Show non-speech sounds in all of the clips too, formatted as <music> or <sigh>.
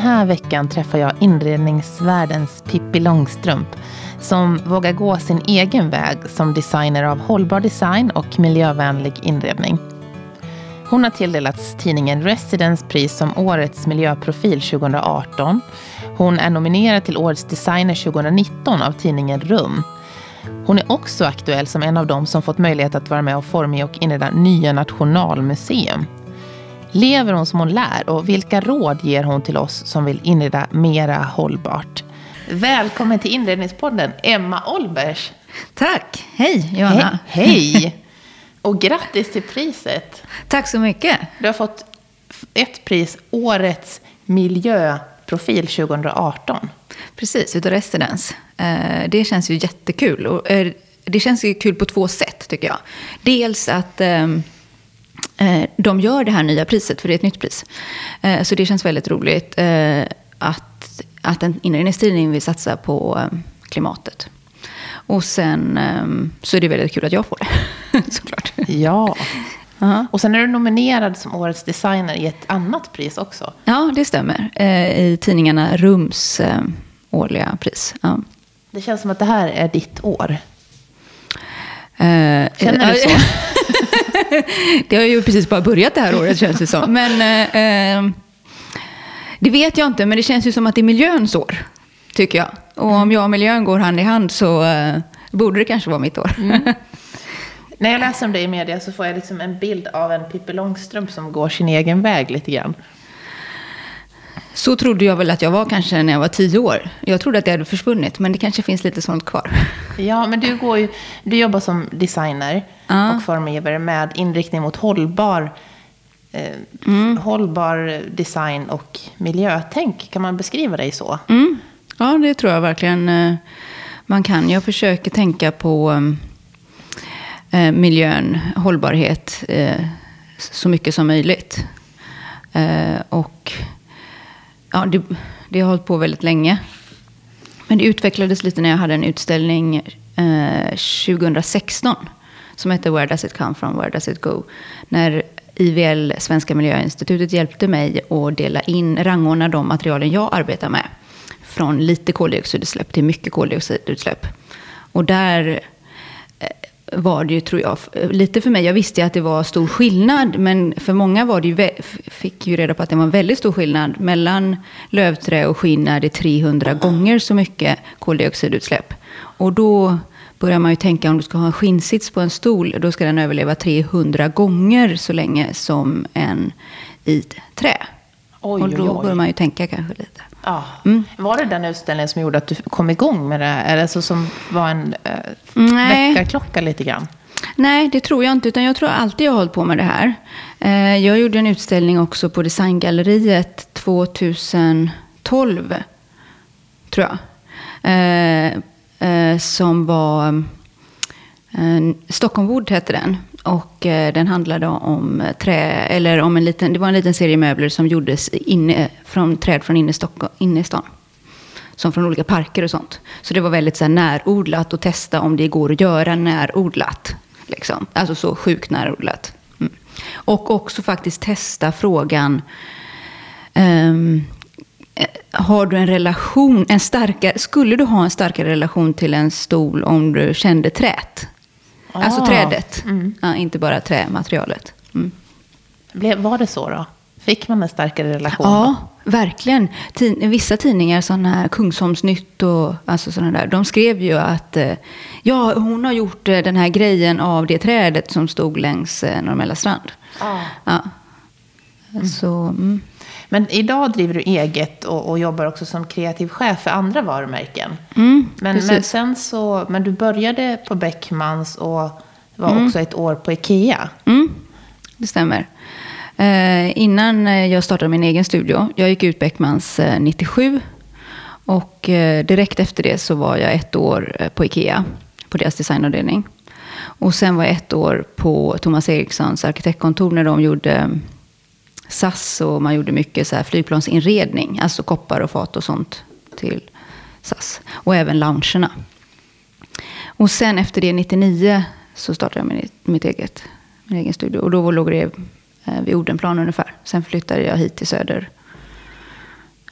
Den här veckan träffar jag inredningsvärldens Pippi Långstrump som vågar gå sin egen väg som designer av hållbar design och miljövänlig inredning. Hon har tilldelats tidningen Residence pris som Årets miljöprofil 2018. Hon är nominerad till Årets designer 2019 av tidningen Rum. Hon är också aktuell som en av dem som fått möjlighet att vara med och forma och inreda nya Nationalmuseum. Lever hon som hon lär och vilka råd ger hon till oss som vill inreda mera hållbart? Välkommen till Inredningspodden, Emma Olbers. Tack. Hej, Johanna. He hej. <laughs> Och grattis till priset. Tack så mycket. Du har fått ett pris, Årets miljöprofil 2018. Precis, utav Residence. Eh, det känns ju jättekul. Eh, det känns ju kul på två sätt, tycker jag. Dels att ehm, eh, de gör det här nya priset, för det är ett nytt pris. Så det känns väldigt roligt att, att en inredningstidning vill satsa på klimatet. Och sen så är det väldigt kul att jag får det, <laughs> såklart. Ja. <laughs> Uh -huh. Och sen är du nominerad som Årets designer i ett annat pris också. Ja, det stämmer. I tidningarna Rums årliga pris. Ja. Det känns som att det här är ditt år. Uh, Känner du så? <laughs> <laughs> det har ju precis bara börjat det här året känns det som. Men uh, uh, det vet jag inte, men det känns ju som att det är miljöns år. Tycker jag. Och om mm. jag och miljön går hand i hand så borde det kanske vara mitt år. Mm. <laughs> När jag läser om det i media så får jag liksom en bild av en Pippi Långstrump som går sin egen väg lite grann. Så trodde jag väl att jag var kanske när jag var tio år. Jag trodde att det hade försvunnit, men det kanske finns lite sånt kvar. <laughs> Ja, men du, går ju, du jobbar som designer ja. och formgivare med inriktning mot hållbar, eh, mm. hållbar design och miljötänk. Kan man beskriva dig så? Mm. Ja, det tror jag verkligen eh, man kan. Jag försöker tänka på eh, miljön, hållbarhet, eh, så mycket som möjligt. Eh, och ja, det, det har hållit på väldigt länge. Men det utvecklades lite när jag hade en utställning eh, 2016 som hette Where does it come from, where does it go? När IVL, Svenska Miljöinstitutet, hjälpte mig att dela in, rangordna de materialen jag arbetar med. Från lite koldioxidutsläpp till mycket koldioxidutsläpp. Och där eh, var det ju, tror jag, lite för mig. Jag visste ju att det var stor skillnad, men för många var det ju, fick ju reda på att det var en väldigt stor skillnad. Mellan lövträ och skinn är det 300 gånger så mycket koldioxidutsläpp. Och då börjar man ju tänka om du ska ha en skinnsits på en stol, då ska den överleva 300 gånger så länge som en i trä. Oj, och då oj, oj. börjar man ju tänka kanske lite. Ja. Mm. Var det den utställningen som gjorde att du kom igång med det här? Eller så som var en eh, väckarklocka lite grann? Nej, det tror jag inte. Utan jag tror alltid jag har hållit på med det här. Eh, jag gjorde en utställning också på Designgalleriet 2012. Tror jag. Eh, eh, som var... Eh, Stockholm Wood hette den. Och eh, den handlade om trä, eller om en liten, det var en liten serie möbler som gjordes inne, från träd från inne, Stockholm, inne i stan. Som från olika parker och sånt. Så det var väldigt så här, närodlat och testa om det går att göra närodlat. Liksom. Alltså så sjukt närodlat. Mm. Och också faktiskt testa frågan. Um, har du en relation, en starkare, skulle du ha en starkare relation till en stol om du kände trät? Ah. Alltså trädet, mm. ja, inte bara trämaterialet. Mm. var det så då? Fick man en starkare relation? Ja, då? verkligen. Tid, vissa tidningar, sådana här Kungsholmsnytt och alltså sådana där, de skrev ju att eh, ja, hon har gjort eh, den här grejen av det trädet som stod längs eh, Normella strand. Ah. Ja. Mm. Så, mm. Men idag driver du eget och, och, jobbar också som kreativ chef för andra varumärken. Mm, men, men, sen så, men du började på Beckmans och var mm. också ett år på Ikea. Mm, det stämmer. Eh, innan jag startade min egen studio, jag gick ut Beckmans eh, 97. Och eh, direkt efter det så var jag ett år eh, på Ikea, på deras designavdelning. Och sen var jag ett år på Thomas Erikssons arkitektkontor när de gjorde SAS och man gjorde mycket så här flygplansinredning, alltså koppar och fat och sånt till SAS. Och även loungerna. Och sen efter det, 99, så startade jag mitt, e- mitt eget, min egen studio. Och då låg det eh, vid Odenplan ungefär. Sen flyttade jag hit till Söder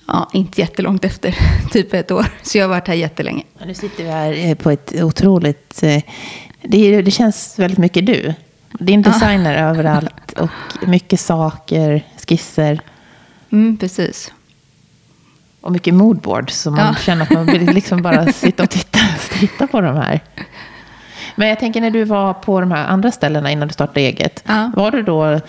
Ja, inte jättelångt efter, <laughs> typ ett år. Så jag har varit här jättelänge. Ja, nu sitter vi här eh, på ett otroligt... Eh, det, det känns väldigt mycket du. Din designer överallt och mycket saker, skisser Mm, precis. och mycket moodboard. Så man Ja. känner att man vill <laughs> liksom bara sitta och titta, titta på de här. Men jag tänker när du var på de här andra ställena innan du startade eget. Ja. Var du då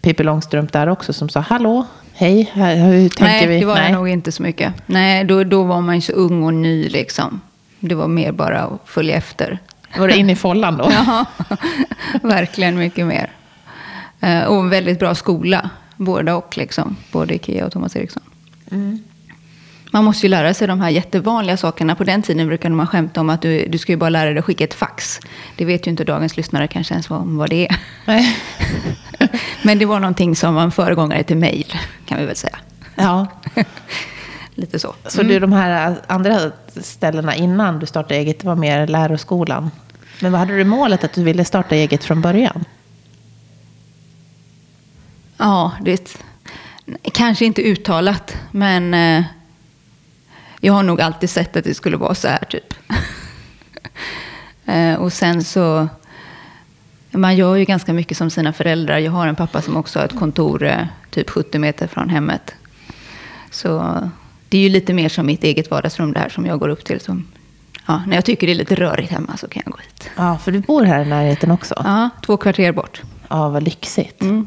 Pippi Långstrump där också som sa hallå, hej, hur tänker Nej, vi? det var jag nog inte så mycket. Nej, då, då var man ju så ung och ny liksom. Det var mer bara att följa efter. Var du inne i follan då? <laughs> Ja, verkligen mycket mer. Eh, och en väldigt bra skola, båda och liksom. Både Ikea och Thomas Eriksson. Mm. Man måste ju lära sig de här jättevanliga sakerna. På den tiden brukade man skämta om att du, du ska ju bara lära dig att skicka ett fax. Det vet ju inte dagens lyssnare kanske ens vad, vad det är. Nej. <laughs> Men det var någonting som var en föregångare till mail, kan vi väl säga. Ja. <laughs> Lite så. Så du, de här andra ställena innan du startade eget, det var mer läroskolan. Men vad hade du målet att du ville starta eget från början? Ja, det kanske inte uttalat, men eh, jag har nog alltid sett att det skulle vara så här typ. <laughs> eh, och sen så, man gör ju ganska mycket som sina föräldrar. Jag har en pappa som också har ett kontor eh, typ 70 meter från hemmet. Så det är ju lite mer som mitt eget vardagsrum det här som jag går upp till. Som, ja, när jag tycker det är lite rörigt hemma så kan jag gå hit. Ja, för du bor här i närheten också. Ja, två kvarter bort. Ja, vad lyxigt. Mm.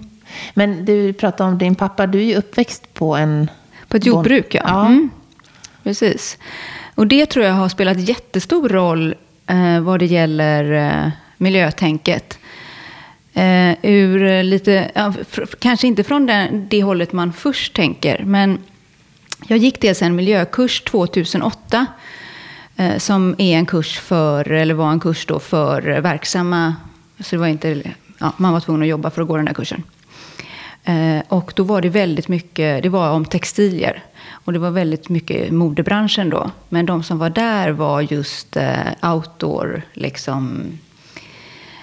Men du pratade om din pappa, du är ju uppväxt på en... På ett jordbruk, ja. Ja. Mm. Precis. Och det tror jag har spelat jättestor roll eh, vad det gäller eh, miljötänket. Eh, ur lite, ja, kanske inte från den, det hållet man först tänker, men jag gick dels en miljökurs 2008 eh, som är en kurs för, eller var en kurs då för verksamma, så det var inte, ja, man var tvungen att jobba för att gå den här kursen. Eh, och då var det väldigt mycket, det var om textilier. Och det var väldigt mycket modebranschen då. Men de som var där var just eh, outdoor, liksom.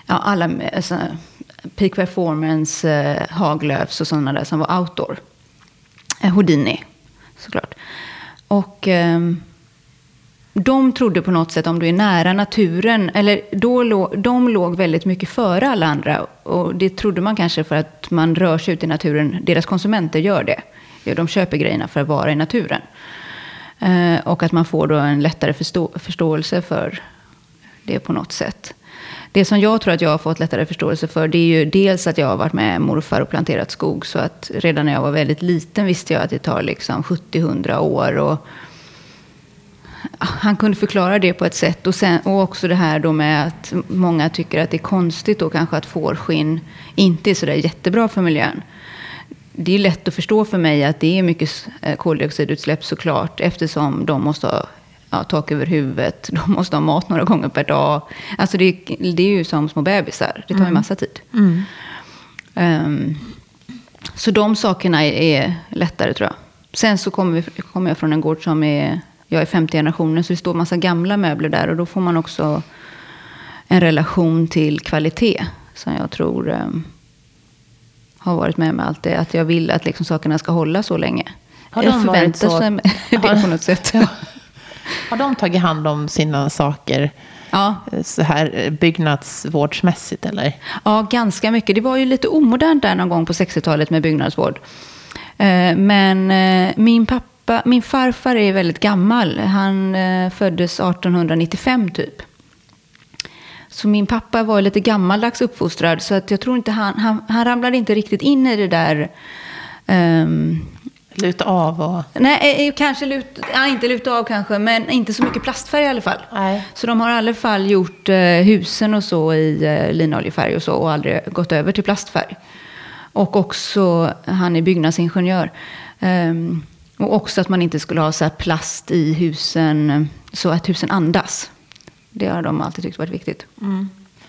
Ja, alla, alltså, Peak Performance, Haglöfs och sådana där som var outdoor. Houdini, såklart. Och eh, de trodde på något sätt om du är nära naturen, eller då låg, de låg väldigt mycket före alla andra. Och det trodde man kanske för att man rör sig ut i naturen, deras konsumenter gör det. De köper grejerna för att vara i naturen. Eh, och att man får då en lättare förstå, förståelse för det på något sätt. Det som jag tror att jag har fått lättare förståelse för, det är ju dels att jag har varit med morfar och planterat skog. Så att redan när jag var väldigt liten visste jag att det tar liksom 70-100 år. Och han kunde förklara det på ett sätt. Och, sen, och också det här då med att många tycker att det är konstigt då kanske att fårskinn inte är sådär jättebra för miljön. Det är lätt att förstå för mig att det är mycket eh, koldioxidutsläpp såklart eftersom de måste ha ja, tak över huvudet, <laughs> de måste ha mat några gånger per dag. Alltså det, det är ju som små bebisar, det tar ju massa tid. Ehm, så de sakerna är, är lättare tror jag. Sen så kommer, vi, kommer jag från en gård som är, jag är 50 generationer, så det står massa gamla möbler där. Och då får man också en relation till kvalitet. Som jag tror ehm, har varit med mig alltid. Att jag vill att liksom sakerna ska hålla så länge. Har jag de varit förväntar så- sig <laughs> det på något sätt. Ja. Har de tagit hand om sina saker Ja, eh, så här eh, byggnadsvårdsmässigt eller? Ja, ganska mycket. Det var ju lite omodernt där någon gång på 60-talet med byggnadsvård. Eh, Men min pappa, min farfar är väldigt gammal. Han föddes 1895 typ. Så min pappa var lite gammaldags uppfostrad. Så att jag tror inte han, han, han ramlade inte riktigt in i det där. ehm, Luta av och... nej, eh, kanske lut, ja, inte luta av kanske, men inte så mycket plastfärg i alla fall. Nej. Så de har i alla fall gjort eh, husen och så i eh, linoljefärg och så och aldrig gått över till plastfärg. Och också, han är byggnadsingenjör. Ehm, och också att man inte skulle ha så plast i husen eh, så att husen andas. Det har de alltid tyckt varit viktigt.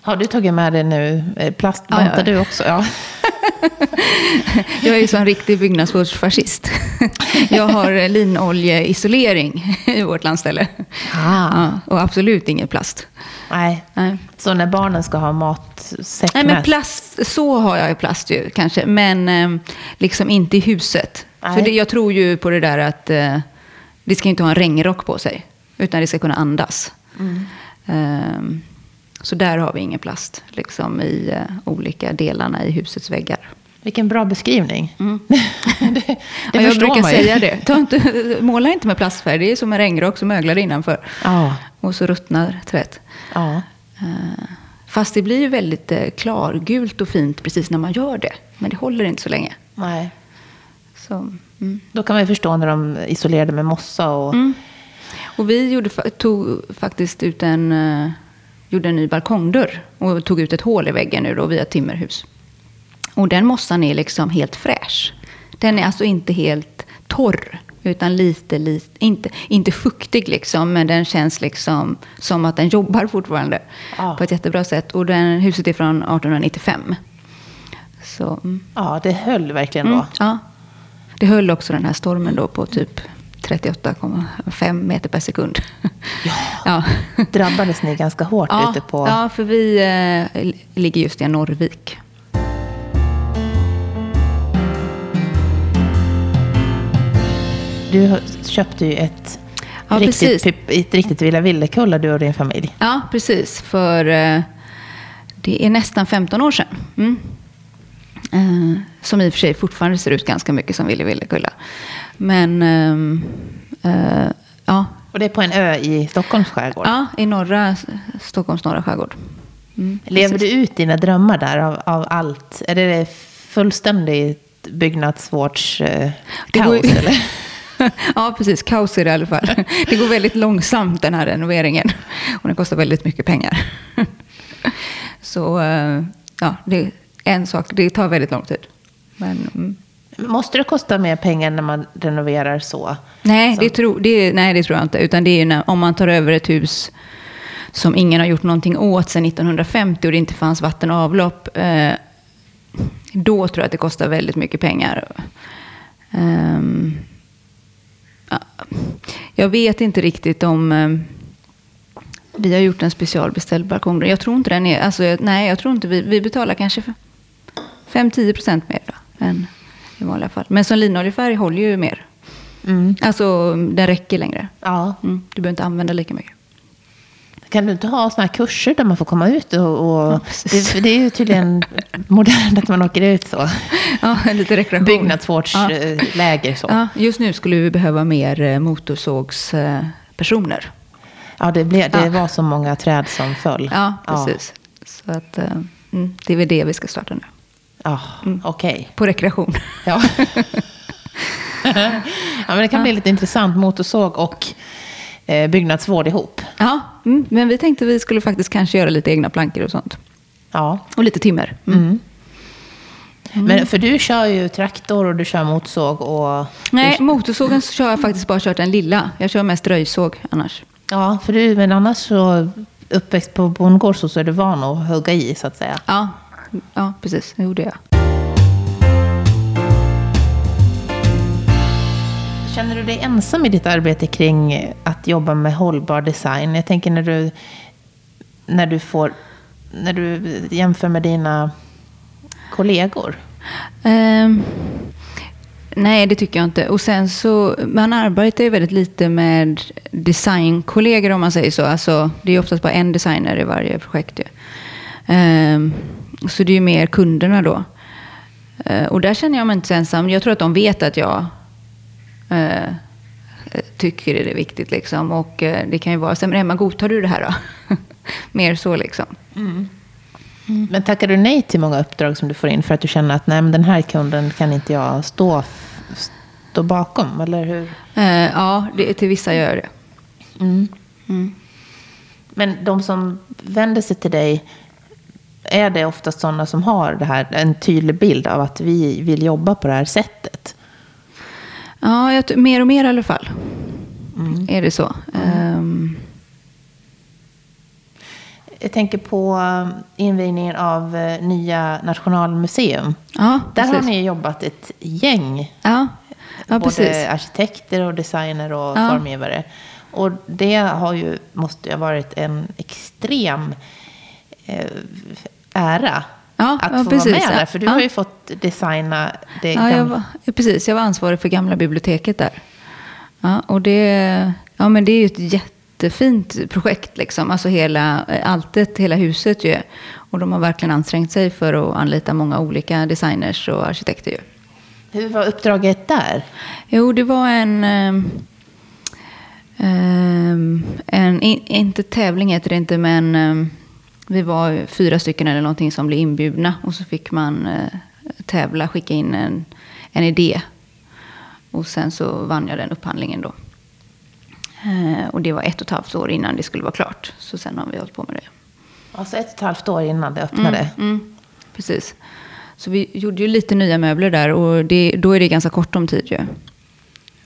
Har du tagit med dig nu? eh, Plast Ja, ja. du också? Ja. <laughs> <laughs> Jag är ju en riktig byggnadsvårdsfascist. <laughs> Jag har linoljeisolering i vårt landställe. Ah. Ja, och absolut ingen plast. Nej. Nej. Så när barnen ska ha matsäck Nej, men plast, så har jag plast ju kanske. Men eh, liksom inte i huset. Nej. För det, jag tror ju på det där att eh, det ska inte ha en regnrock på sig. Utan det ska kunna andas. Mm. Ehm, så där har vi ingen plast liksom, i eh, olika delarna i husets väggar. Vilken bra beskrivning. <laughs> det <laughs> det Mm. Ja, jag brukar säga det. <laughs> Ta inte, måla inte med plastfärg. Det är som en regnrock som möglar innanför. Ja, Och så ruttnar tvätt. ja. Eh, Fast det blir ju väldigt eh, klargult och fint precis när man gör det. Men det håller inte så länge. Nej. Så, mm. Då kan man ju förstå när de isolerade med mossa och... Mm. Och vi gjorde, tog faktiskt ut en, gjorde en ny balkongdörr. Och tog ut ett hål i väggen nu då via timmerhus. Och den mossan är liksom helt fräsch. Den är alltså inte helt torr. Utan lite, lite inte, inte fuktig liksom. Men den känns liksom som att den jobbar fortfarande. Ja. På ett jättebra sätt. Och den, huset är från 1895. Så, mm. Ja, det höll verkligen då. Mm, ja. Det höll också den här stormen då på typ 38,5 meter per sekund. Ja. <laughs> ja. Drabbades ni ganska hårt Ja, ute på... ja, för vi eh, ligger just i en Norrvik. Du köpte ju ett, Ja, riktigt, ett riktigt Villa Villekulla, du och din familj. Ja, precis. För eh, det är nästan 15 år sedan. Mm. Eh, som i och för sig fortfarande ser ut ganska mycket som Ville Villekulla. Men eh, ja, Och det är på en ö i Stockholms skärgård. ja, i norra Stockholms norra skärgård. Mm, Lever precis. du ut dina drömmar där av, av allt? Är det fullständigt byggnadsvårds eh, eller? <laughs> ja, precis. Kaos är det i alla fall. <laughs> Det går väldigt långsamt den här renoveringen. Och den kostar väldigt mycket pengar. <laughs> Så eh, ja, det är en sak. Det tar väldigt lång tid. Men, mm. Måste det kosta mer pengar när man renoverar så? nej, Som- det tro, det, nej, det tror jag inte. Utan det är när, om man tar över ett hus som ingen har gjort någonting åt sedan 1950 och det inte fanns vatten och avlopp. Eh, då tror jag att det kostar väldigt mycket pengar. Ja, jag vet inte riktigt om... ehm, vi har gjort en specialbeställd balkong. Jag tror inte den är... Alltså, nej, jag tror inte vi... Vi betalar kanske 5-10 procent mer då, än i vanliga fall. Men som linoljefärg håller ju mer. Mm. Alltså, den räcker längre. Ja. Mm, du behöver inte använda lika mycket. Kan du inte ha såna här kurser där man får komma ut och... och Ja, det, det är ju tydligen <laughs> modernt att man åker ut så. Ja, lite rekreation. Byggnadsvårdsläger så. Ja, just nu skulle vi behöva mer eh, motorsågspersoner. Ja, det, blev, det Ja. var så många träd som föll. Ja, precis. Så att, eh, mm, det är väl det vi ska starta nu. Ja, okej. På rekreation. <laughs> Ja. <laughs> ja, men det kan bli lite intressant, motorsåg och eh, byggnadsvård ihop. Ja, mm, men vi tänkte vi skulle faktiskt kanske göra lite egna plankor och sånt. Ja. Och lite timmer. Mm. Men för du kör ju traktor och du kör motorsåg och... Nej, du, motorsågen så kör jag faktiskt bara kört den lilla. Jag kör mest röjsåg annars. Ja, för du, men annars så uppväxt på bondgård så, så är du van att hugga i så att säga. Ja, ja precis. Det gjorde jag. Känner du dig ensam i ditt arbete kring att jobba med hållbar design? Jag tänker när du, när du får, när du jämför med dina kollegor. Ehm, nej, det tycker jag inte. Och sen så, man arbetar ju väldigt lite med designkollegor om man säger så. Alltså, det är oftast bara en designer i varje projekt. Ju. Så det är ju mer kunderna då. Eh, och där känner jag mig inte så ensam. Jag tror att de vet att jag eh, tycker det är viktigt. Liksom. Och eh, det kan ju vara så här, men Emma, godtar du det här då? <laughs> mer så liksom. Men tackar du nej till många uppdrag som du får in för att du känner att nej, men den här kunden kan inte jag stå, stå bakom, eller hur? Eh, ja, det, till vissa gör jag det. Mm. Men de som vänder sig till dig, är det oftast sådana som har det här, en tydlig bild av att vi vill jobba på det här sättet? Ja, jag, mer och mer i alla fall. Är det så? Ehm, Jag tänker på eh, invigningen av eh, nya Nationalmuseum. ja, Där har ni jobbat ett gäng, Ja, ja både precis. arkitekter och designer och Ja. formgivare. Och det har ju, måste ju ha varit en extrem eh, ära Ja, att ja, få precis, vara med ja. där. För du har ju fått designa det Ja, jag var, precis. Jag var ansvarig för gamla biblioteket där. Ja, och det, ja, men det är ju ett jättefint projekt. Liksom. Alltså hela alltet, hela huset ju. Och de har verkligen ansträngt sig för att anlita många olika designers och arkitekter ju. Hur var uppdraget där? Jo, det var en... ehm, ehm, en in, inte tävling heter det inte, men ehm, vi var fyra stycken eller någonting som blev inbjudna. Och så fick man eh, tävla, skicka in en, en idé. Och sen så vann jag den upphandlingen då. Eh, och det var ett och ett halvt år innan det skulle vara klart. Så sen har vi hållit på med det. Alltså ett och ett halvt år innan det öppnade. Mm, precis. Så vi gjorde ju lite nya möbler där och det, då är det ganska kort om tid ju.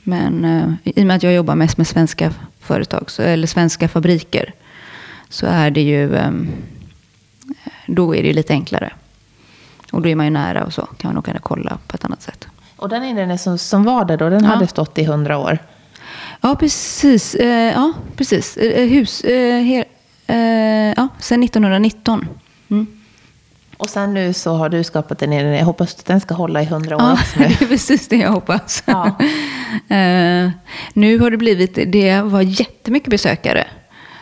Men eh, i och med att jag jobbar mest med svenska företag, så, eller svenska fabriker, så är det ju, ehm, då är det ju lite enklare. Och då är man ju nära och så, kan man åka och kolla på ett annat sätt. Och den inredningen som, som var där då, den Ja. hade stått i hundra år. Ja, precis. Eh, ja, precis. Eh, hus, eh, her, eh, ja, sen 1919. Mm. Och sen nu så har du skapat en inredning. Jag hoppas att den ska hålla i hundra år Ja, också nu. <laughs> det är precis det jag hoppas. Ja. <laughs> Eh, nu har det blivit, det var jättemycket besökare.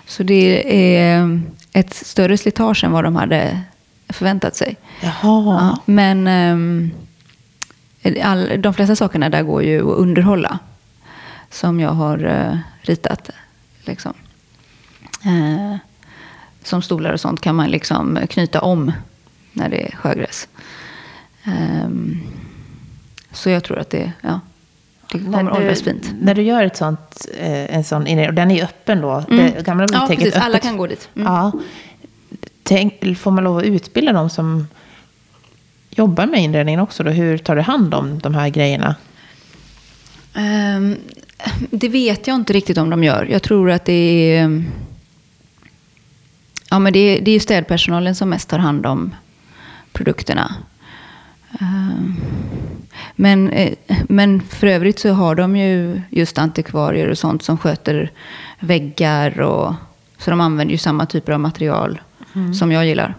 Så det är ett större slitage än vad de hade förväntat sig. Ja, men ehm, all, de flesta sakerna där går ju att underhålla. Som jag har eh, ritat. Liksom. Eh, som stolar och sånt kan man liksom knyta om när det är sjögräs. Ehm, så jag tror att det, ja, det kommer När åldras du, fint. när du gör ett sånt, eh, en sån inredning, och den är öppen då, Mm. det gamla Ja, biblioteket precis. är Alla öppet. kan gå dit. Mm. Ja. Tänk, får man lov att utbilda dem som jobbar med inredningen också? Då? Hur tar du hand om de här grejerna? Ehm, det vet jag inte riktigt om de gör. Jag tror att det är... ehm, Ja, men det är, det är ju städpersonalen som mest tar hand om produkterna. Ehm, men, eh, men för övrigt så har de ju just antikvarier och sånt som sköter väggar. Och, så de använder ju samma typer av material som jag gillar.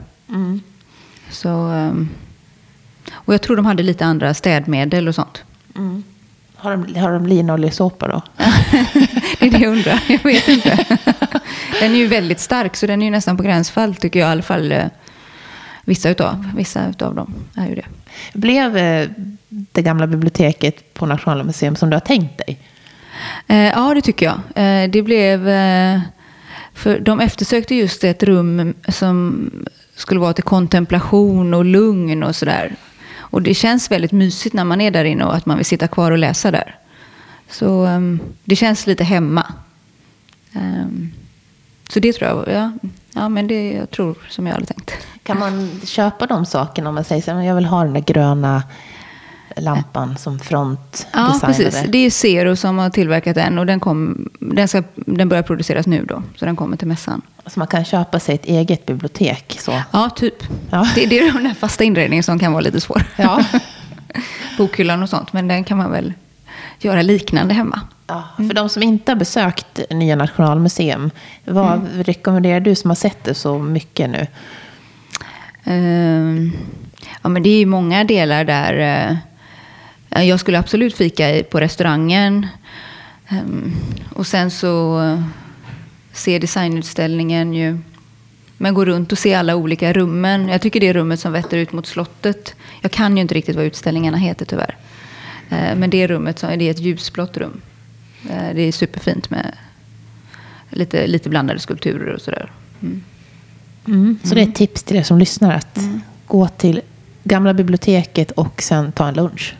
Så, ehm, och jag tror de hade lite andra städmedel och sånt. Har de, har de linoljesåpa då? <laughs> Det är det jag undrar. Jag vet inte. <laughs> Den är ju väldigt stark, så den är ju nästan på gränsfall, tycker jag i alla fall. eh, Vissa utav, vissa utav dem är ju det. Blev eh, det gamla biblioteket på Nationalmuseum som du har tänkt dig? Eh, ja, det tycker jag. Eh, det blev... Eh, för de eftersökte just ett rum som skulle vara till kontemplation och lugn och sådär. Och det känns väldigt mysigt när man är där inne och att man vill sitta kvar och läsa där. Så ehm, det känns lite hemma. Ehm, så det tror jag, ja, ja men det jag tror som jag hade tänkt. Kan man köpa de sakerna om man säger så här, "Men jag vill ha den där gröna lampan som front Ja, precis. Det är Zero som har tillverkat den och den, kom, den, ska, den börjar produceras nu då. Så den kommer till mässan. Så man kan köpa sig ett eget bibliotek. Så. Ja, typ. Ja. Det, det är den här fasta inredningen som kan vara lite svår. Ja. <laughs> Bokhyllan och sånt, men den kan man väl göra liknande hemma. Ja, för de som inte har besökt Nya Nationalmuseum, vad rekommenderar du som har sett det så mycket nu? Ehm, ja, men det är ju många delar där. eh, jag skulle absolut fika på restaurangen. Ehm, och sen så eh, se designutställningen ju. Men gå runt och se alla olika rummen. Jag tycker det är rummet som vetter ut mot slottet. Jag kan ju inte riktigt vad utställningarna heter tyvärr. Eh, men det rummet så, det är ett ljusblått rum. Eh, det är superfint med lite, lite blandade skulpturer och sådär. Mm. Så det är ett tips till er som lyssnar att gå till Gamla biblioteket och sen ta en lunch.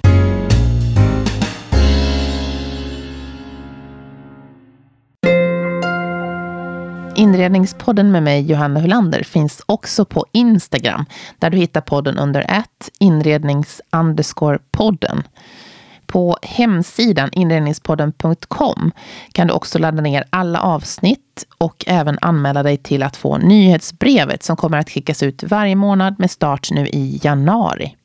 Inredningspodden med mig, Johanna Hulander, finns också på Instagram, där du hittar podden under ett inrednings podden. På hemsidan inredningspodden.com kan du också ladda ner alla avsnitt och även anmäla dig till att få nyhetsbrevet som kommer att skickas ut varje månad med start nu i januari.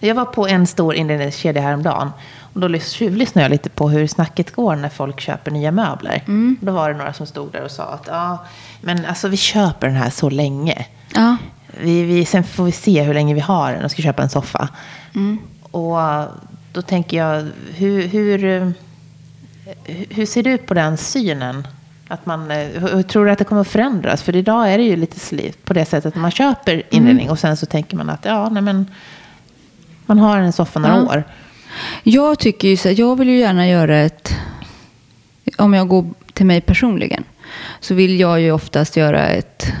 Jag var på en stor inredningskedja häromdagen. Och då tjuvlyssnade jag lite på hur snacket går när folk köper nya möbler. Mm. Då var det några som stod där och sa att ja, men alltså vi köper den här så länge. Ja. Vi, vi, sen får vi se hur länge vi har den och ska köpa en soffa. Mm. Och då tänker jag, hur, hur, hur ser du på den synen? Att man, hur, tror du att det kommer att förändras? För idag är det ju lite slit på det sättet att man köper inredning Mm. och sen så tänker man att ja, nej men man har en soffa några Ja. år. Jag tycker ju så jag vill ju gärna göra ett... Om jag går till mig personligen så vill jag ju oftast göra ett,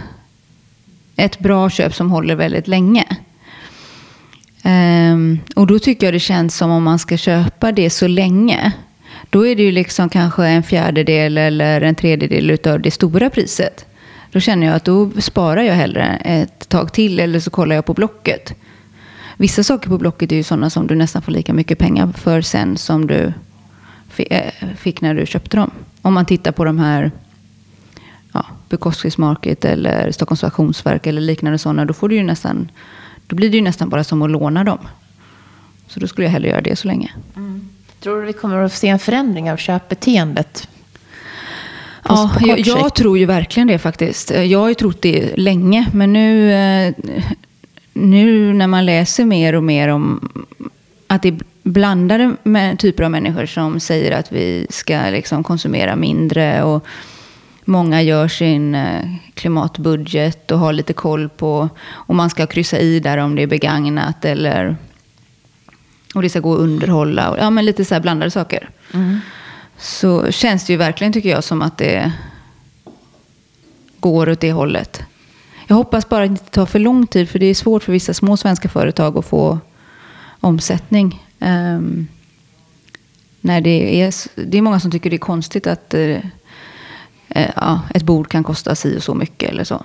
ett bra köp som håller väldigt länge. Um, och då tycker jag det känns som om man ska köpa det så länge. Då är det ju liksom kanske en fjärdedel eller en tredjedel utav det stora priset. Då känner jag att då sparar jag hellre ett tag till eller så kollar jag på Blocket. Vissa saker på Blocket är ju sådana som du nästan får lika mycket pengar för sen som du eh, fick när du köpte dem. Om man tittar på de här Bukowskis Market eller Stockholms Auktionsverk eller liknande sådana, då, får du ju nästan, då blir det ju nästan bara som att låna dem. Så då skulle jag hellre göra det så länge. Tror du vi kommer att se en förändring av köpbeteendet? På- Ja, på kort jag, jag tror ju verkligen det faktiskt. Jag har ju trott det länge, men nu, eh, nu när man läser mer och mer om att det är blandade med typer av människor som säger att vi ska liksom konsumera mindre och många gör sin eh, klimatbudget och har lite koll på och man ska kryssa i där om det är begagnat eller och det ska gå att underhålla. Och, ja, men lite så här blandade saker. Så känns det ju verkligen, tycker jag, som att det går åt det hållet. Jag hoppas bara att det inte tar för lång tid, för det är svårt för vissa små svenska företag att få omsättning. Ehm, när det, är, det är många som tycker det är konstigt att eh, eh, ja, ett bord kan kosta si och så mycket eller så.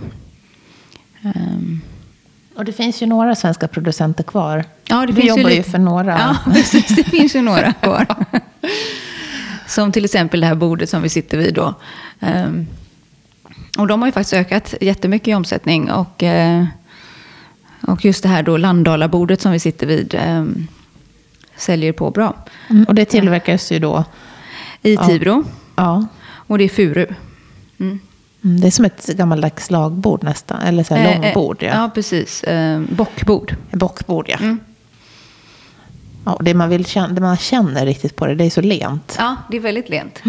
Ehm, Och det finns ju några svenska producenter kvar. Ja, det du finns ju jobbar ju, lite- för några. Ja, <laughs> precis. Det finns ju några kvar. <laughs> Som till exempel det här bordet som vi sitter vid då. Ehm, och de har ju faktiskt ökat jättemycket i omsättning. Och, eh, och just det här då Landala-bordet som vi sitter vid ehm, säljer på bra. Mm, och det tillverkas ju då. I Ja. Tibro. Ja. Och det är furu. Mm. Mm, det är som ett gammaldags slagbord nästan. Eller så här Eh, eh, långbord. Ja. ja, precis. Ehm, bockbord. Bockbord, ja. Mm. ja det, man vill känna, det man känner riktigt på det, det är så lent. Ja, det är väldigt lent.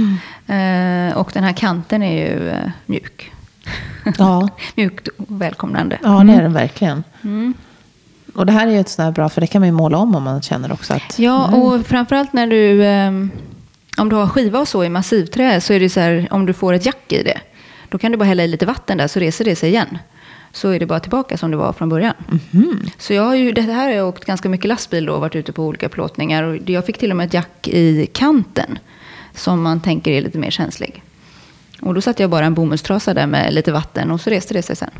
Eh, och den här kanten är ju eh, mjuk. Ja. <laughs> Mjukt och välkomnande. Ja, det är den verkligen. Mm. Och det här är ju ett sånt här bra, för det kan man ju måla om om man känner också att... Ja, och framförallt när du... om du har skiva och så i massivträ så är det så här, om du får ett jack i det, då kan du bara hälla i lite vatten där så reser det sig igen. Så är det bara tillbaka som det var från början. Så jag har ju, det här har jag åkt ganska mycket lastbil då och varit ute på olika plåtningar. Och jag fick till och med ett jack i kanten som man tänker är lite mer känslig. Och då satte jag bara en bomullstrasa där med lite vatten och så reste det sig sen.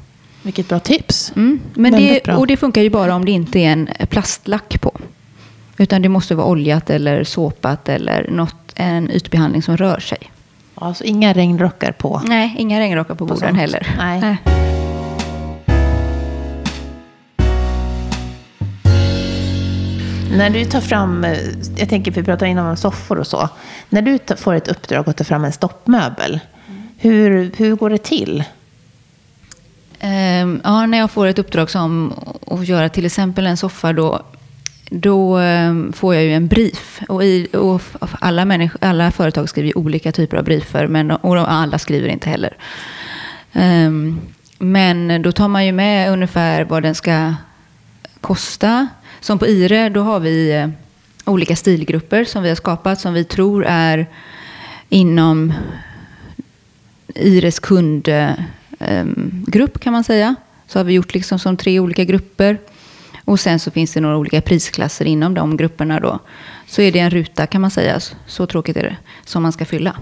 Vilket bra tips. Mm. Men Väldigt det, bra. och det funkar ju bara om det inte är en plastlack på. Utan det måste vara oljat eller såpat eller något, en ytbehandling som rör sig. Alltså inga regnrockar på. Nej, inga regnrockar på, På borden sånt. heller. Nej. När du tar fram, eh, jag tänker vi pratar innan om soffor och så. När du får ett uppdrag att ta fram en stoppmöbel, hur, hur går det till? Ehm, ja, när jag får ett uppdrag som att göra till exempel en soffa då, då ehm, får jag ju en brief. Och, i, och alla, människa, alla företag skriver ju olika typer av briefer, men och de- alla skriver inte heller. Um, men då tar man ju med ungefär vad den ska kosta. Som på IRE, då har vi eh, olika stilgrupper som vi har skapat som vi tror är inom Ires kundgrupp eh, ehm, kan man säga. Så har vi gjort liksom som tre olika grupper. Och sen så finns det några olika prisklasser inom de grupperna då. Så är det en ruta kan man säga, så tråkigt är det, som man ska fylla.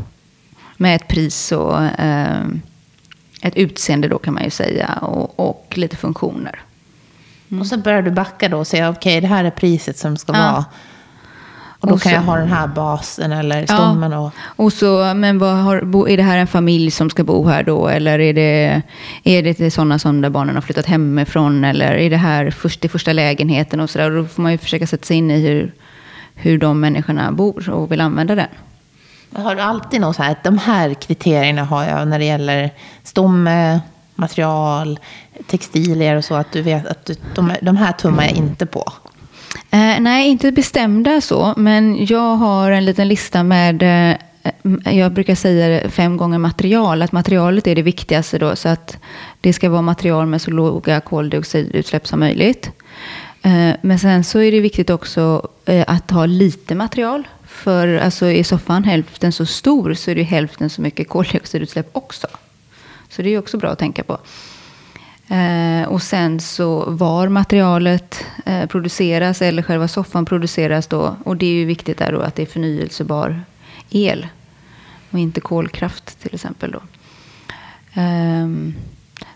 Med ett pris och eh, ett utseende då kan man ju säga och, och lite funktioner. Och så börjar du backa då och säga okej det här är priset som ska Ja. vara. Och då Och kan så- jag ha den här basen eller stommen och... Och så, men har, är det här en familj som ska bo här då? Eller är det, är det till sådana som där barnen har flyttat hemifrån? Eller är det här först, det första lägenheten och sådär? Och Då får man ju försöka sätta sig in i hur, hur de människorna bor och vill använda den. Har du alltid något så här, att de här kriterierna har jag när det gäller stomme, material, textilier och så, att du vet att du, de, de här tummar jag inte på? Eh, nej, inte bestämda så, men jag har en liten lista med, eh, jag brukar säga det fem gånger material, att materialet är det viktigaste då, så att det ska vara material med så låga koldioxidutsläpp som möjligt. Eh, men sen så är det viktigt också eh, att ha lite material, för alltså är soffan hälften så stor så är det hälften så mycket koldioxidutsläpp också. Så det är också bra att tänka på. Eh, och sen så var materialet eh, produceras eller själva soffan produceras då. Och det är ju viktigt där då att det är förnyelsebar el. Och inte kolkraft till exempel då. Eh,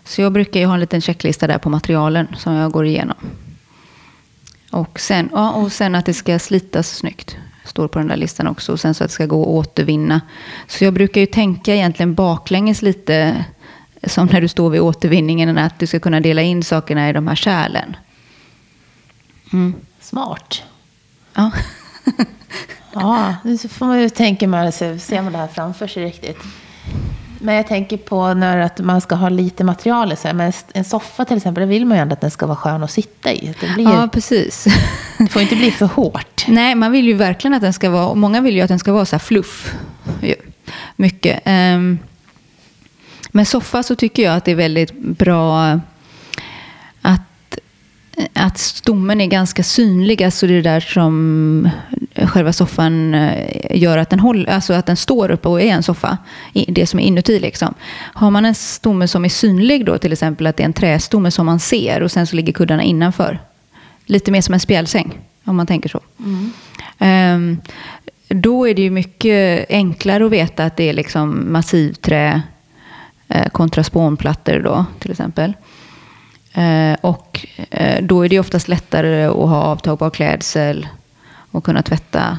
så jag brukar ju ha en liten checklista där på materialen som jag går igenom. Och sen, ja, och sen att det ska slitas snyggt. Står på den där listan också. Och sen så att det ska gå att återvinna. Så jag brukar ju tänka egentligen baklänges lite. Som när du står vid återvinningen. Att du ska kunna dela in sakerna i de här kärlen. Mm. Smart. Ja. <laughs> Ja, nu får man ju tänka med sig, ser man det här framför sig riktigt. Men jag tänker på när att man ska ha lite material. i sig. Men en soffa till exempel, det vill man ju ändå att den ska vara skön att sitta i. Det, blir, ja, precis. <laughs> det får inte bli för hårt. Nej, man vill ju verkligen att den ska vara, och många vill ju att den ska vara så här fluff. Mycket. Ehm, Men soffa så tycker jag att det är väldigt bra att, att stommen är ganska synlig. Alltså det är där som själva soffan eh, gör att den, håller, alltså att den står upp och är en soffa. Det som är inuti liksom. Har man en stomme som är synlig då, till exempel att det är en trästomme som man ser och sen så ligger kuddarna innanför. Lite mer som en spjälsäng, om man tänker så. Ehm, då är det ju mycket enklare att veta att det är liksom massivträ kontra spånplattor då, till exempel. Eh, och eh, då är det oftast lättare att ha avtagbar klädsel och kunna tvätta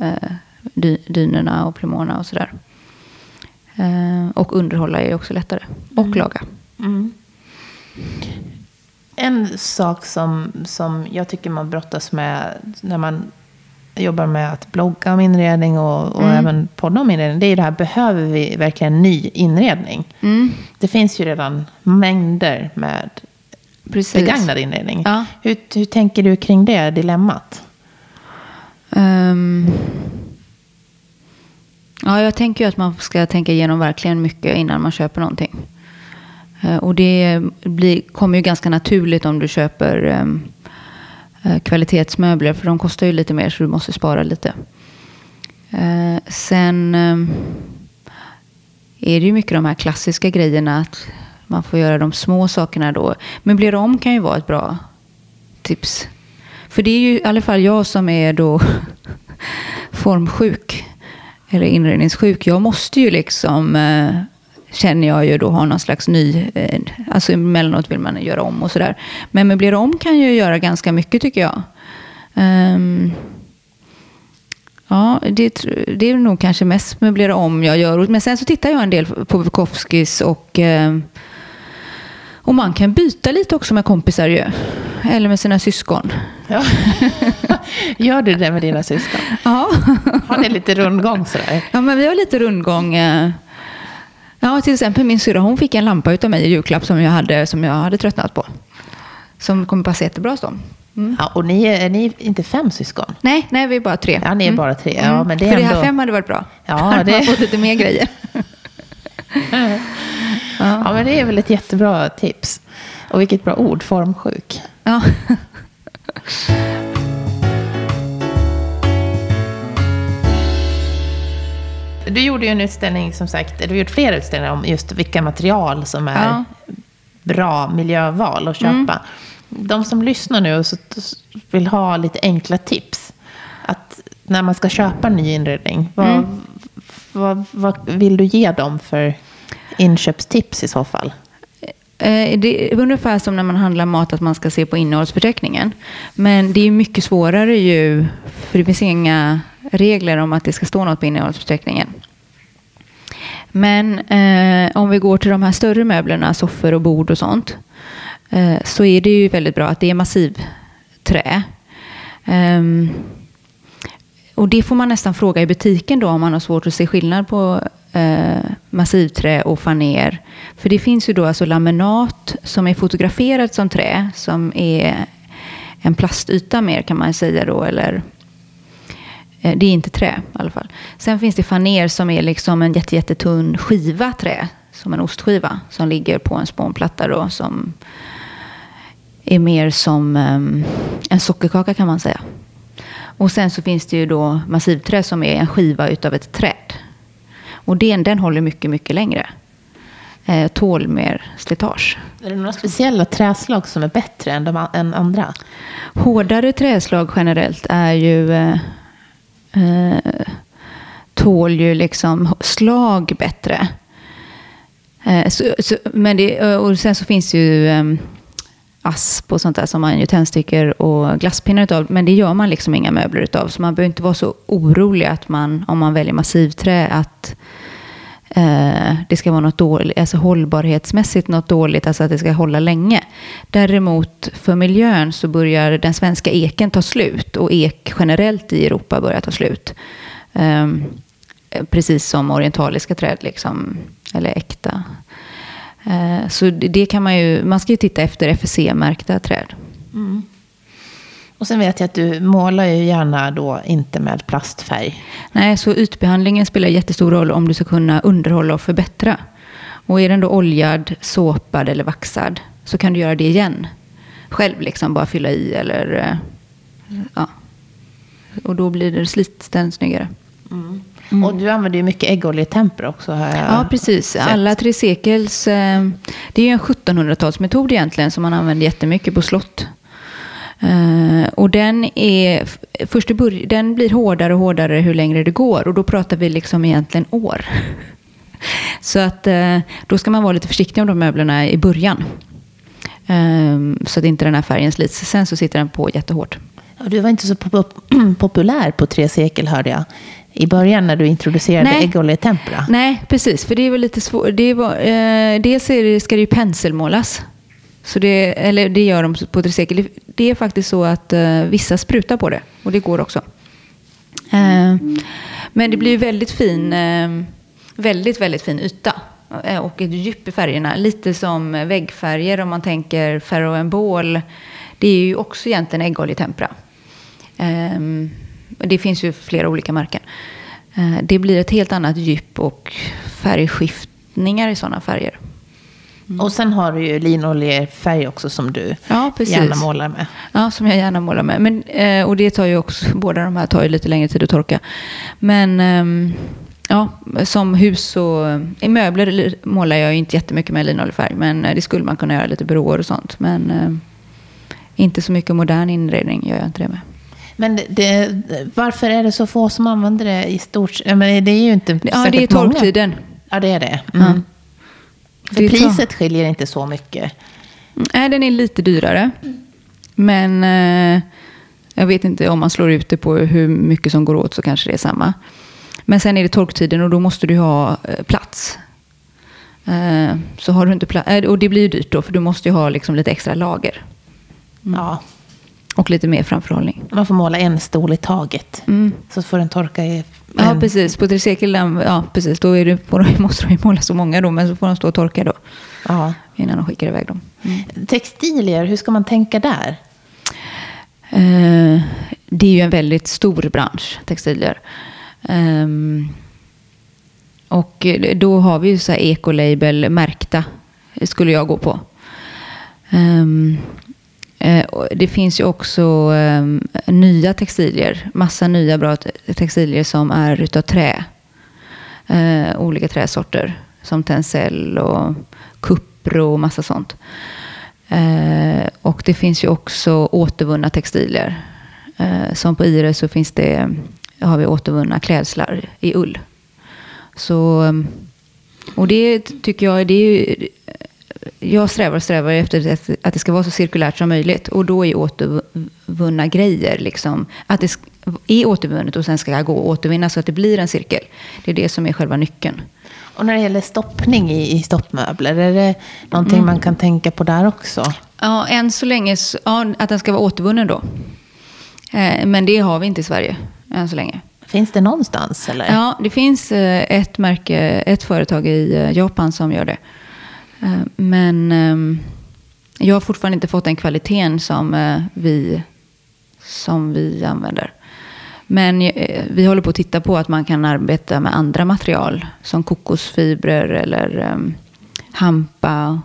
eh, dy- dynorna och plymmåerna och sådär. Eh, och underhålla är också lättare. Och laga. En sak som, som jag tycker man brottas med när man jobbar med att blogga om inredning och, och även podda om inredning, det är ju det här, behöver vi verkligen ny inredning? Mm. Det finns ju redan mängder med Precis. begagnad inredning. Ja. Hur, hur tänker du kring det dilemmat? Ehm, ja, jag tänker ju att man ska tänka igenom verkligen mycket innan man köper någonting. Eh, och det blir, kommer ju ganska naturligt om du köper eh, Eh, kvalitetsmöbler. För de kostar ju lite mer så du måste spara lite. Eh, sen ehm, är det ju mycket de här klassiska grejerna. Att man får göra de små sakerna då. Möblera om kan ju vara ett bra tips. För det är ju i alla fall jag som är då <laughs> formsjuk. Eller inredningssjuk. Jag måste ju liksom, eh, känner jag ju då, ha någon slags ny... Eh, alltså emellanåt vill man göra om och sådär. Men möblera om kan ju göra ganska mycket tycker jag. Ehm, Ja, det, det är nog kanske mest möblera om jag gör. Men sen så tittar jag en del på Bukowskis och, eh, och man kan byta lite också med kompisar ju. Eller med sina syskon. Ja. <laughs> Gör du det med dina syskon? Ja. Har ni lite rundgång sådär? ja, men vi har lite rundgång. eh. Ja, till exempel min syrra, hon fick en lampa utav mig i julklapp som jag hade, som jag hade tröttnat på. Som kommer passa jättebra hos dem. Ja, och ni är, är ni inte fem syskon? Nej, nej, vi är bara tre. Ja, ni är bara tre. Ja, men det är För det här ändå- fem hade varit bra. Ja, <laughs> Hade det- man fått lite mer grejer. <laughs> Ja, men det är väl ett jättebra tips. Och vilket bra ord, formsjuk. Ja. <laughs> Du gjorde ju en utställning, som sagt, du har gjort flera utställningar om just vilka material som är Ja. bra miljöval att köpa. De som lyssnar nu och vill ha lite enkla tips. Att när man ska köpa ny inredning, vad, vad, vad vill du ge dem för inköpstips i så fall? Eh, det är ungefär som när man handlar mat, att man ska se på innehållsförteckningen. Men det är mycket svårare ju, för det finns inga regler om att det ska stå något på innehållsförteckningen. Men eh, om vi går till de här större möblerna, soffor och bord och sånt, eh, så är det ju väldigt bra att det är massivträ. Um, ehm, och det får man nästan fråga i butiken då om man har svårt att se skillnad på eh, massivträ och faner. För det finns ju då alltså laminat som är fotograferat som trä, som är en plastyta mer kan man säga då, eller det är inte trä i alla fall. Sen finns det faner som är liksom en jätte, jättetunn skiva trä, som en ostskiva, som ligger på en spånplatta då, som är mer som um, en sockerkaka kan man säga. Och sen så finns det ju då massivträ som är en skiva utav ett träd. Och den, den håller mycket, mycket längre. Eh, tål mer slitage. Är det några speciella träslag som är bättre än, de, än andra? Hårdare träslag generellt är ju... Eh, eh, tål ju liksom slag bättre. Eh, så, så, men det, eh, och sen så finns ju eh, asp och sånt där som man gör tändstickor och glasspinnar utav. Men det gör man liksom inga möbler utav. Så man behöver inte vara så orolig att man, om man väljer massivträ, att eh, det ska vara något dåligt, alltså hållbarhetsmässigt något dåligt, alltså att det ska hålla länge. Däremot för miljön så börjar den svenska eken ta slut och ek generellt i Europa börjar ta slut. Eh, precis som orientaliska träd, liksom, eller äkta Eh, så det kan man ju, man ska ju titta efter FSC-märkta träd. Mm. Och sen vet jag att du målar ju gärna då inte med plastfärg. Nej, så ytbehandlingen spelar jättestor roll om du ska kunna underhålla och förbättra. Och är den då oljad, såpad eller vaxad så kan du göra det igen. Själv liksom, bara fylla i eller eh, ja. Och då blir det sliten snyggare. Mm. Mm. Och du använder ju mycket äggoljetempera också. Har jag ja, precis. Sett. Alla tre sekels... Eh, det är ju en 1700-talsmetod egentligen som man använder jättemycket på slott. Uh, och den, är, först i början, den blir hårdare och hårdare hur längre det går. Och då pratar vi liksom egentligen år. <laughs> så att uh, då ska man vara lite försiktig om de möblerna i början. Uh, så att inte den här färgen slits. Sen så sitter den på jättehårt. Du var inte så <clears throat> populär på tre sekel hörde jag i början när du introducerade Nej. äggoljetempera? Nej, precis. För det var lite svårt. Det var, eh, dels är ska det ju penselmålas. Så det, eller det gör de på Tresekel. Det, det är faktiskt så att eh, vissa sprutar på det. Och det går också. Eh, men det blir väldigt fin, eh, väldigt, väldigt fin yta. Eh, och ett djup i färgerna. Lite som väggfärger om man tänker ferroembol. Det är ju också egentligen äggoljetempera. Um, det finns ju flera olika märken. Eh, det blir ett helt annat djup och färgskiftningar i sådana färger. Mm. Och sen har du ju linoljefärg också som du ja, gärna målar med. Ja, som jag gärna målar med. Men, eh, och det tar ju också, båda de här tar ju lite längre tid att torka. Men ehm, ja, som hus och i möbler målar jag inte jättemycket med linoljefärg. Men det skulle man kunna göra lite byråer och sånt. Men inte så mycket modern inredning gör jag inte det med. Men det, varför är det så få som använder det i stort? Men det är ju inte Ja, det är torktiden. Ja, det är det. Mm. Mm. För det priset tar... skiljer inte så mycket. Nej, den är lite dyrare. Men eh, jag vet inte om man slår ut det på hur mycket som går åt så kanske det är samma. Men sen är det torktiden och då måste du ha eh, plats. Eh, så har du inte plats, eh, och det blir ju dyrt då för du måste ju ha liksom lite extra lager. Mm. Ja. Och lite mer framförhållning. Man får måla en stol i taget. Mm. Så får den torka i... En... Ja, precis. På tricykel, ja, precis. Då är det, får, <laughs> måste de måla så många då, men så får de stå och torka då. Ja. Innan de skickar iväg dem. Mm. Textilier, hur ska man tänka där? Eh, det är ju en väldigt stor bransch, textilier. Um, och då har vi ju så här ecolabel märkta, skulle jag gå på. Um, det finns ju också ehm, nya textilier, massa nya bra textilier som är utav trä. Uh, olika träsorter som tencel och kupro och massa sånt. Uh, och det finns ju också återvunna textilier. som på Ire så finns det, har vi återvunna klädslar i ull. Så, och det tycker jag, det är ju jag strävar och strävar efter att det ska vara så cirkulärt som möjligt. Och då är återvunna grejer, liksom, att det är återvunnet och sen ska gå att återvinna så att det blir en cirkel. Det är det som är själva nyckeln. Och när det gäller stoppning i, i stoppmöbler, är det någonting mm. man kan tänka på där också? Ja, än så länge, ja, att den ska vara återvunnen då. Eh, men det har vi inte i Sverige än så länge. Finns det någonstans? Eller? Ja, det finns eh, ett märke, ett företag i eh, Japan som gör det. Eh, men ehm, jag har fortfarande inte fått den kvaliteten som vi, som vi använder. Men vi håller på att titta på att man kan arbeta med andra material. Som kokosfibrer eller ehm, hampa.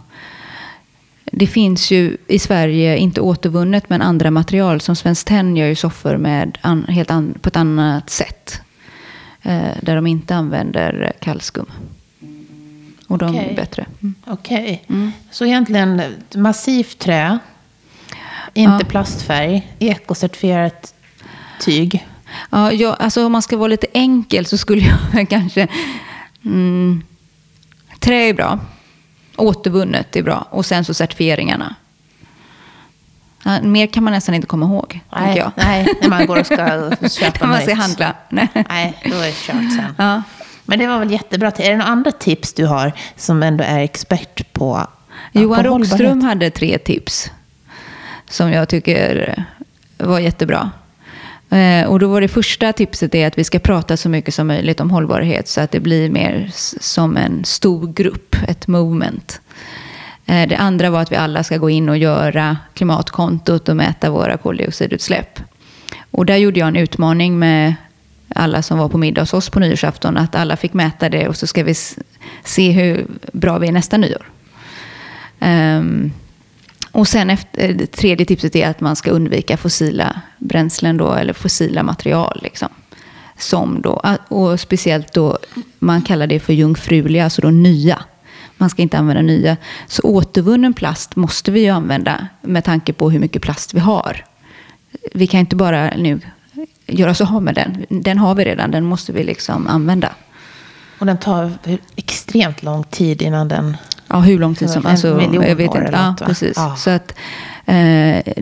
Det finns ju i Sverige, inte återvunnet, men andra material. Som Svenskt Tenn gör ju soffor med an, helt an, på ett annat sätt. Eh, där de inte använder kallskum. Och de okay. är bättre. Mm. Okej. Okay. Mm. Så egentligen massivt trä, inte ja. plastfärg, ekocertifierat tyg. Ja, jag, alltså om man ska vara lite enkel så skulle <laughs> jag kanske... Mm, trä är bra. Återvunnet är bra. Och sen så certifieringarna. Ja, mer kan man nästan inte komma ihåg. Nej, jag. nej när man går och ska <laughs> köpa När man ska handla. Nej. nej, då är det kört sen. Ja. Men det var väl jättebra. Är det några andra tips du har som ändå är expert på Johan Rockström hade tre tips som jag tycker var jättebra. Eh, och då var det första tipset är att vi ska prata så mycket som möjligt om hållbarhet så att det blir mer som en stor grupp, ett movement. Eh, det andra var att vi alla ska gå in och göra klimatkontot och mäta våra koldioxidutsläpp. Och där gjorde jag en utmaning med alla som var på middag hos oss på nyårsafton. Att alla fick mäta det och så ska vi se hur bra vi är nästa nyår. Um, och sen efter, eh, det tredje tipset är att man ska undvika fossila bränslen då, eller fossila material. Liksom. Som då, ah, och speciellt då, man kallar det för jungfruliga, alltså då nya. Man ska inte använda nya. Så återvunnen plast måste vi ju använda med tanke på hur mycket plast vi har. Vi kan inte bara nu göra oss av med den. Den har vi redan, den måste vi liksom använda. Och den tar extremt lång tid innan den... Ja, hur lång tid som... Alltså, jag vet inte. Ja, något, precis. Ja. Så, att, eh,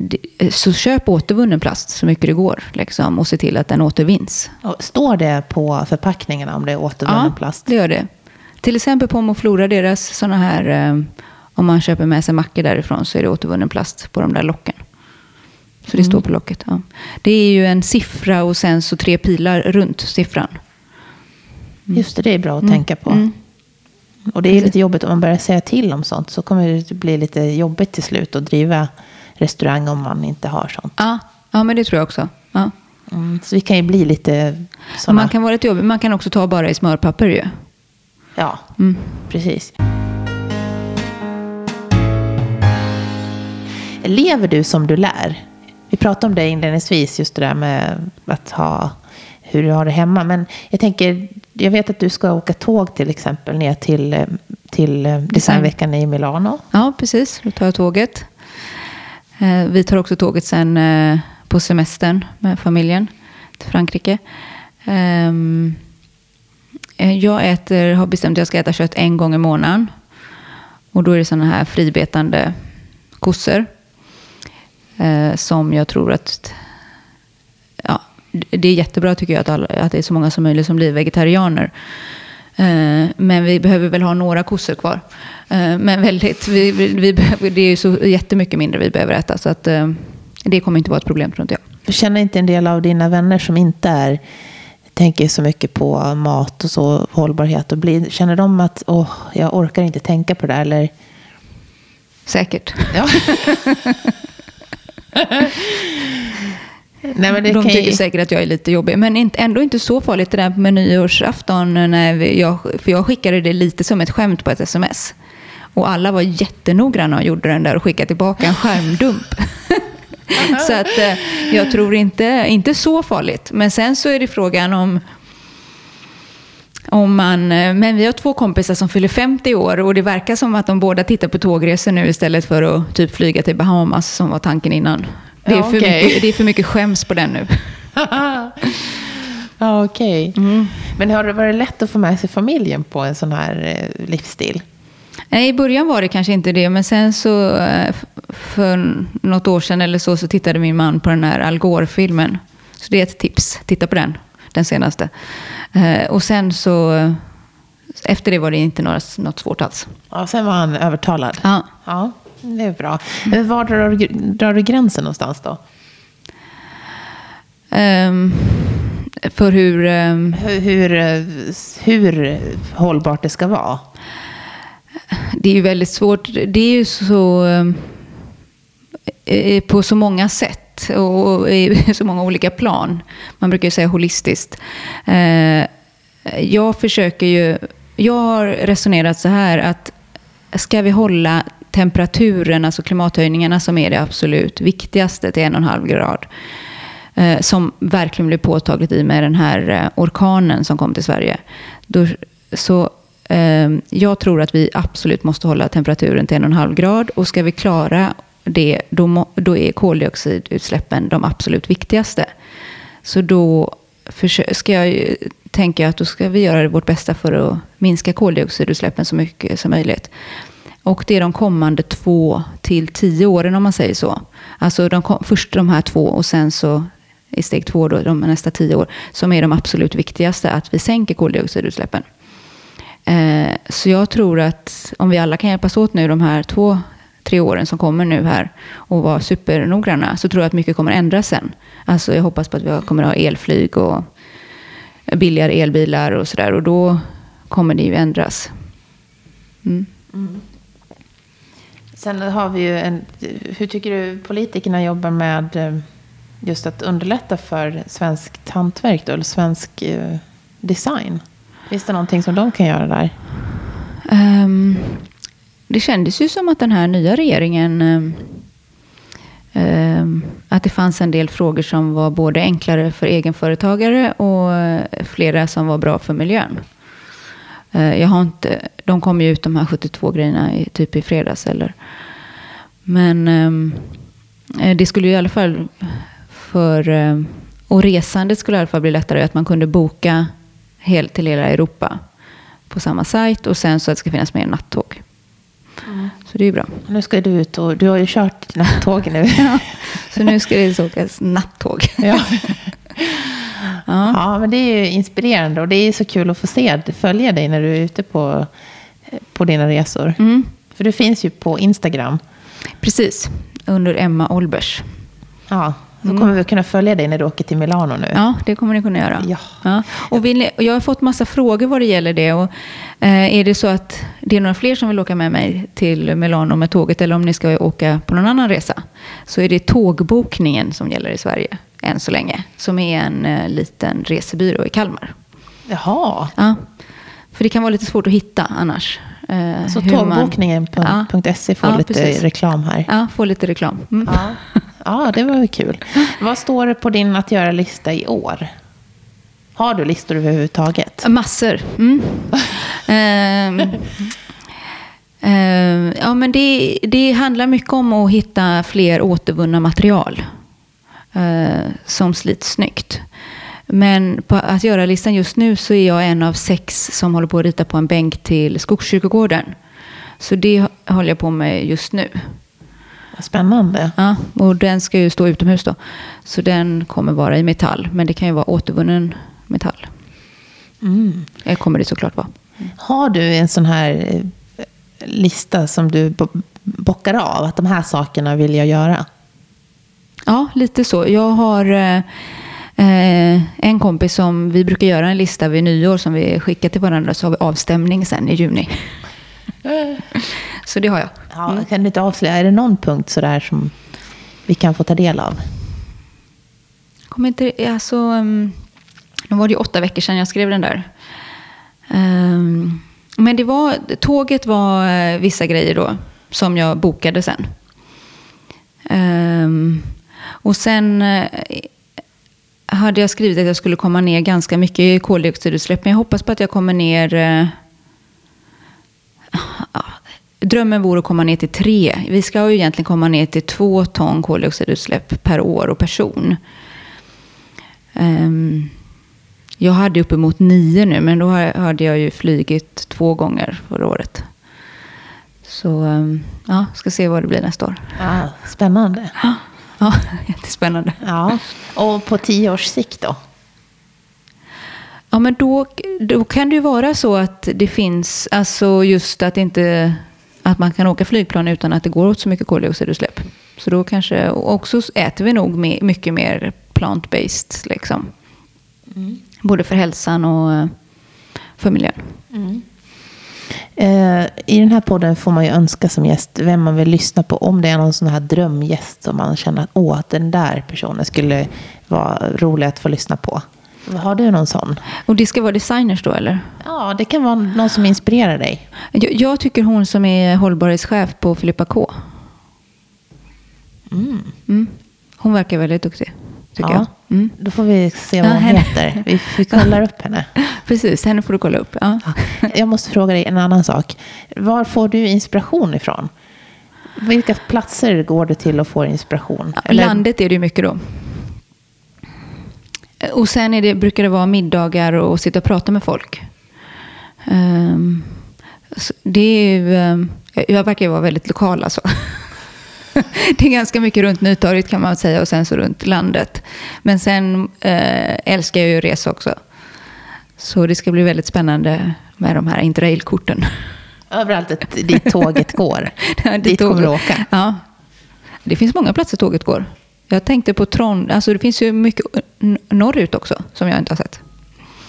så köp återvunnen plast så mycket det går. Liksom, och se till att den återvinns. Och står det på förpackningarna om det är återvunnen ja, plast? det gör det. Till exempel på Moflora, deras sådana här... Eh, om man köper med sig mackor därifrån så är det återvunnen plast på de där locken. Så det mm. står på locket. Ja. Det är ju en siffra och sen så tre pilar runt siffran. Mm. Just det, det är bra att mm. tänka på. Mm. Och det är lite jobbigt om man börjar säga till om sånt. Så kommer det bli lite jobbigt till slut att driva restaurang om man inte har sånt. Ja, ja men det tror jag också. Ja. Mm, så vi kan ju bli lite sådana. Man kan vara lite jobbig. Man kan också ta bara i smörpapper ju. Ja, mm. precis. Lever du som du lär? Vi pratade om det inledningsvis, just det där med att ha hur du har det hemma. Men jag tänker, jag vet att du ska åka tåg till exempel ner till, till designveckan i Milano. Ja, precis. Då tar jag tåget. Eh, vi tar också tåget sen eh, på semestern med familjen till Frankrike. Ehm, eh, jag äter, har bestämt att jag ska äta kött en gång i månaden. Och då är det sådana här fribetande kossor. Eh, som jag tror att... Ja, det är jättebra tycker jag att, alla, att det är så många som möjligt som blir vegetarianer. Eh, men vi behöver väl ha några kossor kvar. Eh, men väldigt, vi, vi behöver, det är ju så jättemycket mindre vi behöver äta. Så att, eh, det kommer inte vara ett problem tror inte jag. Du känner inte en del av dina vänner som inte är tänker så mycket på mat och så hållbarhet. Och blir, känner de att åh, jag orkar inte tänka på det där? Eller? Säkert. Ja. <laughs> <laughs> Nej, men det de tycker ju... säkert att jag är lite jobbig. Men inte, ändå inte så farligt det där med nyårsafton. När jag, för jag skickade det lite som ett skämt på ett sms. Och alla var jättenoggranna och gjorde den där och skickade tillbaka en skärmdump. <laughs> så att eh, jag tror inte, inte så farligt. Men sen så är det frågan om om man, eh, men vi har två kompisar som fyller 50 år och det verkar som att de båda tittar på tågresor nu istället för att typ flyga till Bahamas som var tanken innan. Det är, ja, för, okay. mycket, det är för mycket skäms på den nu. <laughs> ja, okej. Okay. Mm. Men har det varit lätt att få med sig familjen på en sån här eh, livsstil? Nej, i början var det kanske inte det, men sen så eh, för något år sedan eller så, så tittade min man på den här Al Gore-filmen. Så det är ett tips, titta på den, den senaste. Eh, och sen så, efter det var det inte några, något svårt alls. Ja, sen var han övertalad. Ja. Ja, det är bra. Var drar du, drar du gränsen någonstans då? Ehm, för hur... ehm, Hur, hur, hur hållbart det ska vara? Det är ju väldigt svårt. Det är ju så eh, på så många sätt och i <laughs> så många olika plan. Man brukar ju säga holistiskt. Eh, jag försöker ju... Jag har resonerat så här att ska vi hålla temperaturen, alltså klimathöjningarna som är det absolut viktigaste till en och en halv grad. Eh, som verkligen blev påtagligt i med den här eh, orkanen som kom till Sverige. Då, så jag tror att vi absolut måste hålla temperaturen till en och en halv grad. Och ska vi klara det, då, då är koldioxidutsläppen de absolut viktigaste. Så då ska jag tänka att då ska vi göra vårt bästa för att minska koldioxidutsläppen så mycket som möjligt. Och det är de kommande två till tio åren om man säger så. Alltså de kom, först de här två och sen så i steg två då, de nästa tio år, som är de absolut viktigaste, att vi sänker koldioxidutsläppen. Eh, så jag tror att om vi alla kan hjälpas åt nu de här två, tre åren som kommer nu här och vara supernoggranna, så tror jag att mycket kommer ändras sen. Alltså jag hoppas på att vi kommer att ha elflyg och billigare elbilar och sådär. Och då kommer det ju ändras. Mm. Sen har vi ju en... Hur tycker du politikerna jobbar med eh, just att underlätta för svenskt hantverk då, eller svensk eh, design? Finns det någonting som de kan göra där? Ehm, det kändes ju som att den här nya regeringen... Ehm, ehm, att det fanns en del frågor som var både enklare för egenföretagare och flera som var bra för miljön. Eh, jag har inte, de kom ju ut de här 72 grejerna i, typ i fredags. Eller. Men ehm, eh, det skulle ju i alla fall för... eh, Och resandet skulle i alla fall bli lättare. Att man kunde boka till hela Europa på samma sajt. Och sen så att det ska finnas mer nattåg. Så det är ju bra. Nu ska du ut och du har ju kört nattåg <laughs> nu. Ja. <laughs> Så nu ska det åkas nattåg. ja. <laughs> Ja. ja, men det är ju inspirerande och det är så kul att få se, följa dig när du är ute på, på dina resor. Mm. För du finns ju på Instagram. Precis, under Emma Olbers. Ja, då kommer vi kunna följa dig när du åker till Milano nu. Ja, det kommer ni kunna göra. Ja. Och vill ni, och jag har fått massa frågor vad det gäller det. Och, eh, är det så att det är några fler som vill åka med mig till Milano med tåget eller om ni ska åka på någon annan resa så är det tågbokningen som gäller i Sverige än så länge. Som är en eh, liten resebyrå i Kalmar. Jaha, Ja. För det kan vara lite svårt att hitta annars. eh, så hur man- tågbokningen.se får Ja, lite precis. reklam här. Ja, få lite reklam. Mm. Ja. <laughs> ja, det var väl kul. Vad står det på din att göra-lista i år? Har du listor överhuvudtaget? Massor. Mm. <laughs> Ehm, ehm, ja, men det, det handlar mycket om att hitta fler återvunna material eh, som slits snyggt. Men på att göra-listan just nu så är jag en av sex som håller på att rita på en bänk till Skogskyrkogården. Så det håller jag på med just nu. Spännande. Ja, och den ska ju stå utomhus då. Så den kommer vara i metall. Men det kan ju vara återvunnen metall. Mm. Det kommer det såklart vara. Har du en sån här eh, lista som du bo- bockar av? Att de här sakerna vill jag göra? Ja, lite så. Jag har eh, eh, en kompis som vi brukar göra en lista vid nyår som vi skickar till varandra. Så har vi avstämning sen i juni. Så det har jag. Ja, Kan du inte avslöja, är det någon punkt sådär som vi kan få ta del av? Kommer inte, alltså, um, nu var det ju åtta veckor sedan jag skrev den där. Ehm, men det var, tåget var eh, vissa grejer då som jag bokade sen. Ehm, och sen eh, hade jag skrivit att jag skulle komma ner ganska mycket i koldioxidutsläpp. Men jag hoppas på att jag kommer ner... drömmen vore att komma ner till tre. Vi ska ju egentligen komma ner till två ton koldioxidutsläpp per år och person. Ehm, jag hade uppemot nio nu, men då hade jag ju flygit två gånger förra året. Så um, ja, ska se vad det blir nästa år. Ja, spännande. Ja, <laughs> jättespännande. Ja. Och på tio års sikt då? Ja, men då, då kan det ju vara så att det finns, alltså just att inte att man kan åka flygplan utan att det går åt så mycket koldioxidutsläpp. Så då kanske, och också äter vi nog mycket mer plant-based. Liksom. Mm. Både för hälsan och eh, för miljön. Mm. Eh, I den här podden får man ju önska som gäst vem man vill lyssna på. Om det är någon sån här drömgäst som man känner att åh, den där personen skulle vara rolig att få lyssna på. Har du någon sån? Och det ska vara designers då eller? Ja, det kan vara någon som inspirerar dig. Jag, jag tycker hon som är hållbarhetschef på Filippa K. Mm. Mm. Hon verkar väldigt duktig. Tycker ja, jag. Mm. Då får vi se vad ja, hon henne. heter. Vi, vi kollar upp henne. <laughs> Precis, henne får du kolla upp. Ja. Jag måste fråga dig en annan sak. Var får du inspiration ifrån? Vilka platser går du till och får inspiration? Ja, landet är det ju mycket då. Och sen är det, brukar det vara middagar och sitta och prata med folk. Um, det är ju, um, jag verkar ju vara väldigt lokal alltså. <laughs> det är ganska mycket runt Nytorget kan man säga och sen så runt landet. Men sen uh, älskar jag ju att resa också. Så det ska bli väldigt spännande med de här interrailkorten. Överallt dit tåget går. <laughs> dit, dit kommer du åka. Ja. Det finns många platser tåget går. Jag tänkte på Trond, alltså det finns ju mycket norrut också som jag inte har sett.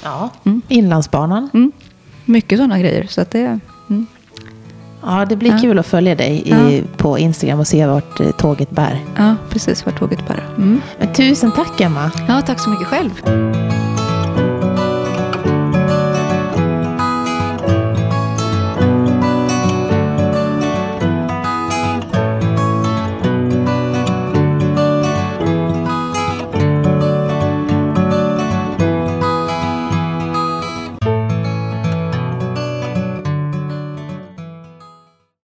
Ja, mm. Inlandsbanan. Mm. Mycket sådana grejer. Så att det, mm. Ja, det blir ja. kul att följa dig i, ja. på Instagram och se vart eh, tåget bär. Ja, precis vart tåget bär. Mm. Men tusen tack Emma. Ja, tack så mycket själv.